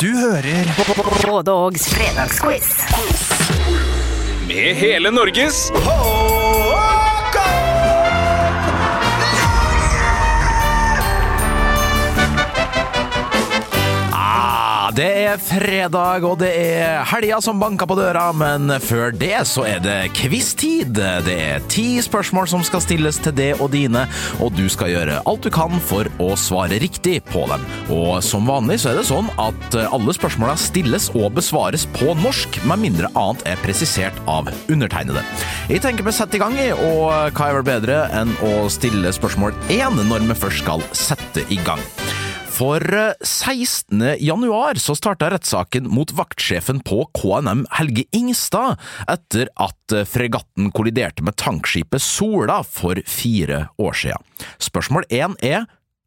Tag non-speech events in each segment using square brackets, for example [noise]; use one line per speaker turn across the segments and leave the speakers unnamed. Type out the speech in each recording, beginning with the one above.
Du hører
Både Ågs fredagsquiz.
Med hele Norges
det er fredag, og det er helga som banker på døra, men før det så er det quiz-tid. Det er ti spørsmål som skal stilles til det og dine, og du skal gjøre alt du kan for å svare riktig på dem. Og som vanlig så er det sånn at alle spørsmåla stilles og besvares på norsk, med mindre annet er presisert av undertegnede. Jeg tenker vi setter i gang, i, og hva er vel bedre enn å stille spørsmål én når vi først skal sette i gang? For 16. januar så starta rettssaken mot vaktsjefen på KNM Helge Ingstad etter at fregatten kolliderte med tankskipet Sola for fire år siden. Spørsmål én er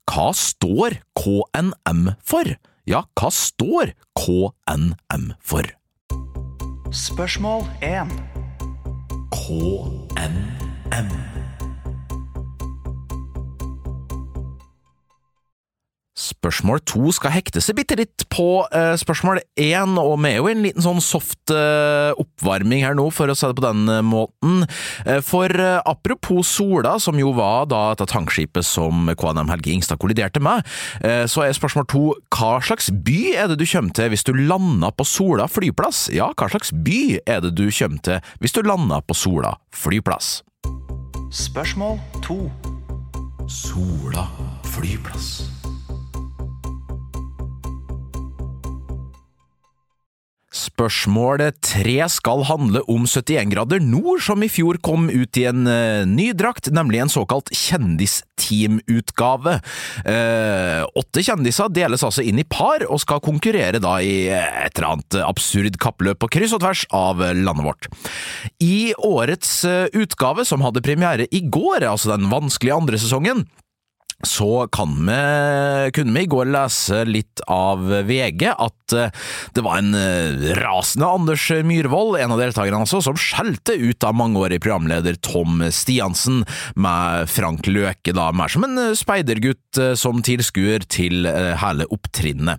hva står KNM for? Ja, hva står KNM for?
Spørsmål 1.
KNM. Spørsmål to skal hekte seg bitte litt på eh, spørsmål én, og vi er jo en liten sånn soft eh, oppvarming her nå, for å si det på den eh, måten. Eh, for eh, apropos Sola, som jo var da dette tankskipet som KNM Helge Ingstad kolliderte med, så er spørsmål to hva slags by er det du kommer til hvis du lander på Sola flyplass? Ja, hva slags by er det du kommer til hvis du lander på Sola flyplass?
Spørsmål 2.
Sola flyplass. Spørsmål tre skal handle om 71 grader nord, som i fjor kom ut i en uh, ny drakt, nemlig en såkalt kjendisteamutgave. Uh, åtte kjendiser deles altså inn i par, og skal konkurrere da i et eller annet absurd kappløp på kryss og tvers av landet vårt. I årets uh, utgave, som hadde premiere i går, altså den vanskelige andre sesongen, så kan vi, kunne vi i går lese litt av VG at eh, det var en eh, rasende Anders Myhrvold, en av deltakerne altså, som skjelte ut av mangeårig programleder Tom Stiansen, med Frank Løke da mer som en eh, speidergutt som tilskuer til hele opptrinnet.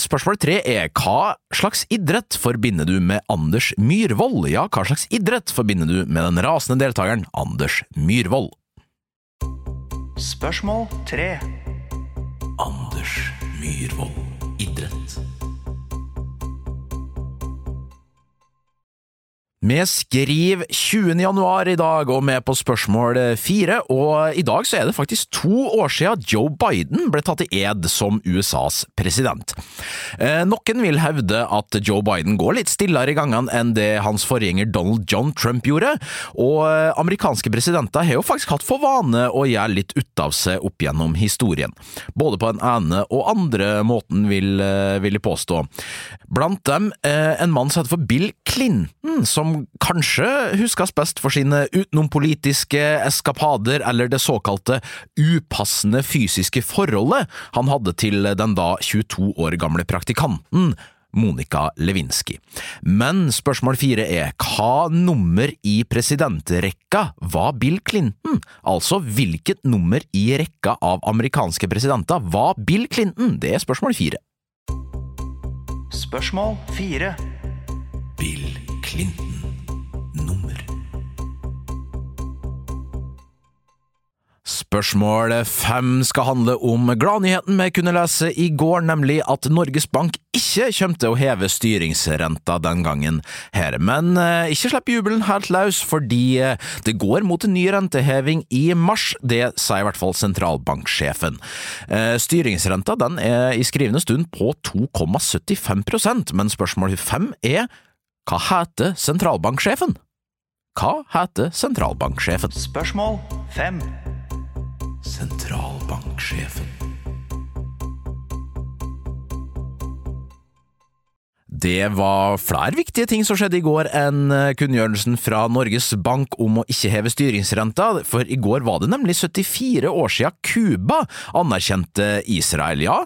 Spørsmål tre er hva slags idrett forbinder du med Anders Myhrvold? Ja, hva slags idrett forbinder du med den rasende deltakeren Anders Myhrvold?
Spørsmål 3.
Anders Myhrvold idrett. Vi skriver 20. januar i dag, og vi er på spørsmål fire, og i dag så er det faktisk to år siden Joe Biden ble tatt i ed som USAs president. Eh, noen vil hevde at Joe Biden går litt stillere i gangene enn det hans forgjenger Donald John Trump gjorde, og eh, amerikanske presidenter har jo faktisk hatt for vane å gjøre litt ut av seg opp gjennom historien. Både på den ene og andre måten, vil, eh, vil jeg påstå. Blant dem en mann som heter for Bill Clinton, som kanskje huskes best for sine utenompolitiske eskapader eller det såkalte upassende fysiske forholdet han hadde til den da 22 år gamle praktikanten Monica Lewinsky. Men spørsmål fire er hva nummer i presidentrekka var Bill Clinton? Altså hvilket nummer i rekka av amerikanske presidenter var Bill Clinton? Det er spørsmål fire.
Spørsmål 4.
Bill Clinton nummer. Spørsmål fem skal handle om gladnyheten vi kunne lese i går, nemlig at Norges Bank ikke kommer til å heve styringsrenta den gangen her. Men eh, ikke slipp jubelen helt løs, fordi eh, det går mot en ny renteheving i mars. Det sier i hvert fall sentralbanksjefen. Eh, styringsrenta den er i skrivende stund på 2,75% men spørsmål fem er hva heter sentralbanksjefen? Hva heter sentralbanksjefen?
Spørsmål 5.
Sentralbanksjefen. Det var flere viktige ting som skjedde i går enn eh, kunngjørelsen fra Norges Bank om å ikke heve styringsrenta, for i går var det nemlig 74 år siden Cuba anerkjente Israel, ja.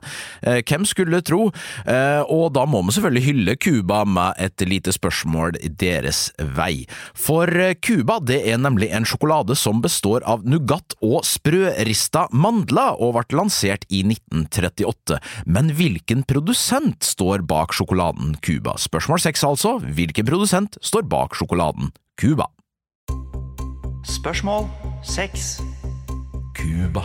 Eh, Hvem skulle tro? Eh, Og da må vi selvfølgelig hylle Cuba med et lite spørsmål deres vei. For Cuba det er nemlig en sjokolade som består av nougat og sprørista mandler, og ble lansert i 1938. Men hvilken produsent står bak sjokoladen Cuba? Spørsmål seks altså. Hvilken produsent står bak sjokoladen Cuba?
Spørsmål 6.
Cuba.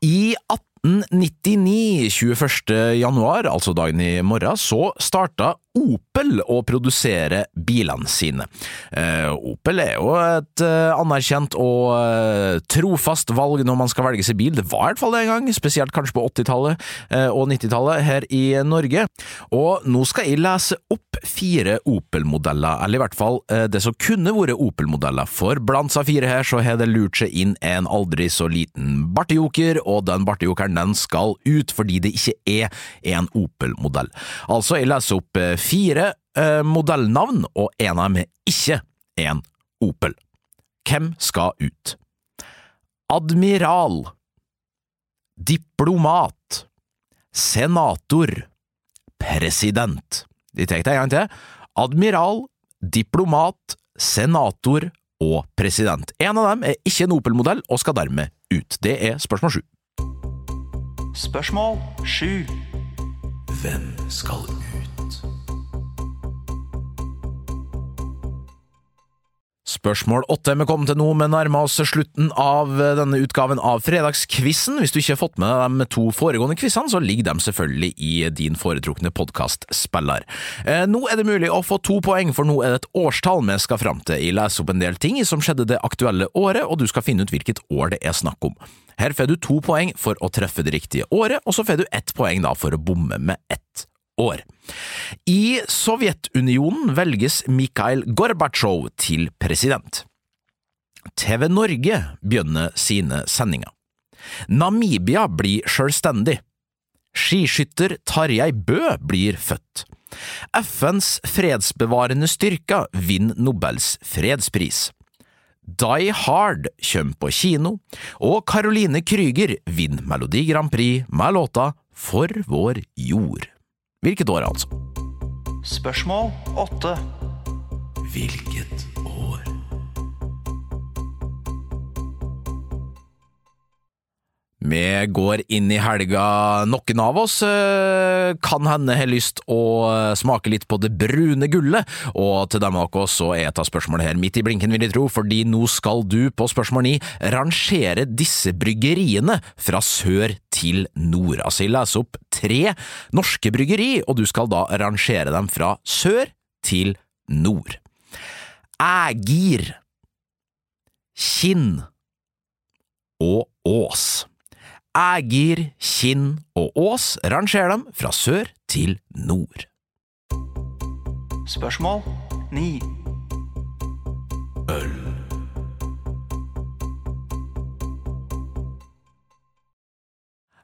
I 1899, 21. januar, altså dagen i morgen, så starta Opel å produsere bilene sine. Eh, Opel er jo et eh, anerkjent og eh, trofast valg når man skal velge seg bil. Det var i hvert fall det en gang, spesielt kanskje på 80-tallet eh, og 90-tallet her i Norge. Og nå skal jeg lese opp fire Opel-modeller, eller i hvert fall eh, det som kunne vært Opel-modeller, for blant seg fire her så har det lurt seg inn en aldri så liten bartejoker, og den bartejokeren den skal ut fordi det ikke er en Opel-modell. Altså, jeg leser opp eh, fire eh, modellnavn, og en av dem er ikke en Opel. Hvem skal ut? Admiral Diplomat Senator President De tar det en gang til. Admiral, diplomat, senator og president. En av dem er ikke en Opel-modell og skal dermed ut. Det er spørsmål sju.
Spørsmål 7.
Hvem skal ut? Spørsmål åtte vi kommet til nå, men nærmer oss slutten av denne utgaven av Fredagskvissen. Hvis du ikke har fått med de to foregående quizene, så ligger de selvfølgelig i din foretrukne podkastspiller. Eh, nå er det mulig å få to poeng, for nå er det et årstall vi skal fram til. Jeg leser opp en del ting som skjedde det aktuelle året, og du skal finne ut hvilket år det er snakk om. Her får du to poeng for å treffe det riktige året, og så får du ett poeng da for å bomme med ett år. I Sovjetunionen velges Mikhail Gorbatsjov til president. TV Norge begynner sine sendinger. Namibia blir selvstendig. Skiskytter Tarjei Bø blir født. FNs fredsbevarende styrker vinner Nobels fredspris. Die Hard kommer på kino, og Caroline Krüger vinner Melodi Grand Prix med låta For vår jord. Hvilket år, altså?
Spørsmål 8.
Hvilket år? Vi går inn i helga. Noen av oss eh, kan hende har lyst å smake litt på det brune gullet, og til dem av oss så er et av spørsmålene her midt i blinken, vil jeg tro, fordi nå skal du på spørsmål ni rangere disse bryggeriene fra sør til nord. Altså, jeg leser opp tre norske bryggeri, og du skal da rangere dem fra sør til nord. Ægir, Kinn og Ås. Ægir, Kinn og Ås rangerer dem fra sør til nord.
Spørsmål 9.
Øl.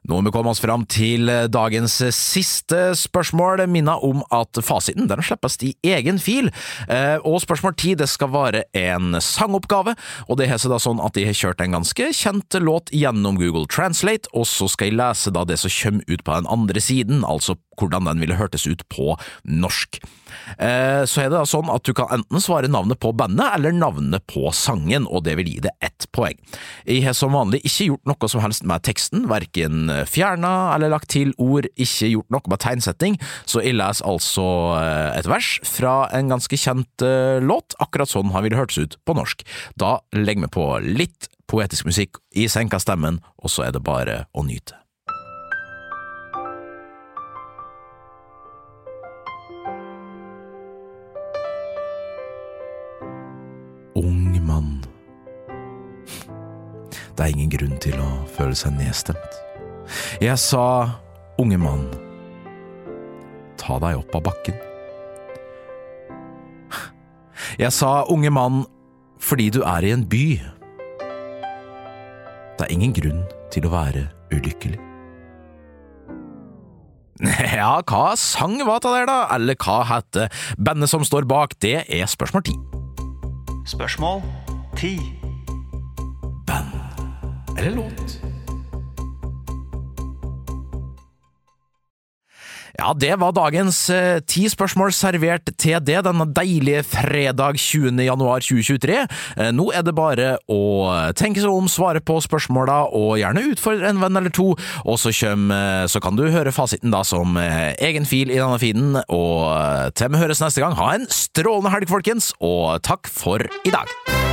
Nå har vi kommet oss fram til dagens siste spørsmål. Minna om at fasiten den slippes i egen fil. Eh, Og spørsmål ti det skal være en sangoppgave. og Det har sånn at jeg har kjørt en ganske kjent låt gjennom Google Translate, og så skal jeg lese da det som kommer ut på den andre siden, altså hvordan den ville hørtes ut på norsk. Eh, Så er det da sånn at du kan enten svare navnet på bandet eller navnet på sangen, og det vil gi det ett poeng. Jeg har som vanlig ikke gjort noe som helst med teksten, verken fjerna eller lagt til ord, ikke gjort noe med tegnsetting, så jeg leser altså eh, et vers fra en ganske kjent eh, låt, akkurat sånn han ville hørtes ut på norsk. Da legger vi på litt poetisk musikk i senka stemmen, og så er det bare å nyte. Ung mann. Det er ingen grunn til å føle seg nedstemt. Jeg sa, unge mann, ta deg opp av bakken. Jeg sa, unge mann, fordi du er i en by. Det er ingen grunn til å være ulykkelig. [laughs] Ja, hva sang var det der, da? Eller hva heter bandet som står bak? Det er spørsmål ti.
Spørsmål 10.
Eller låt? Ja, det var dagens eh, ti spørsmål servert til det denne deilige fredag 20. januar 2023. Eh, nå er det bare å tenke seg om, svare på spørsmåla, og gjerne utfordre en venn eller to, og så, kjem, eh, så kan du høre fasiten da som eh, egen fil i denne feeden, og eh, til vi høres neste gang, ha en strålende helg, folkens, og takk for i dag!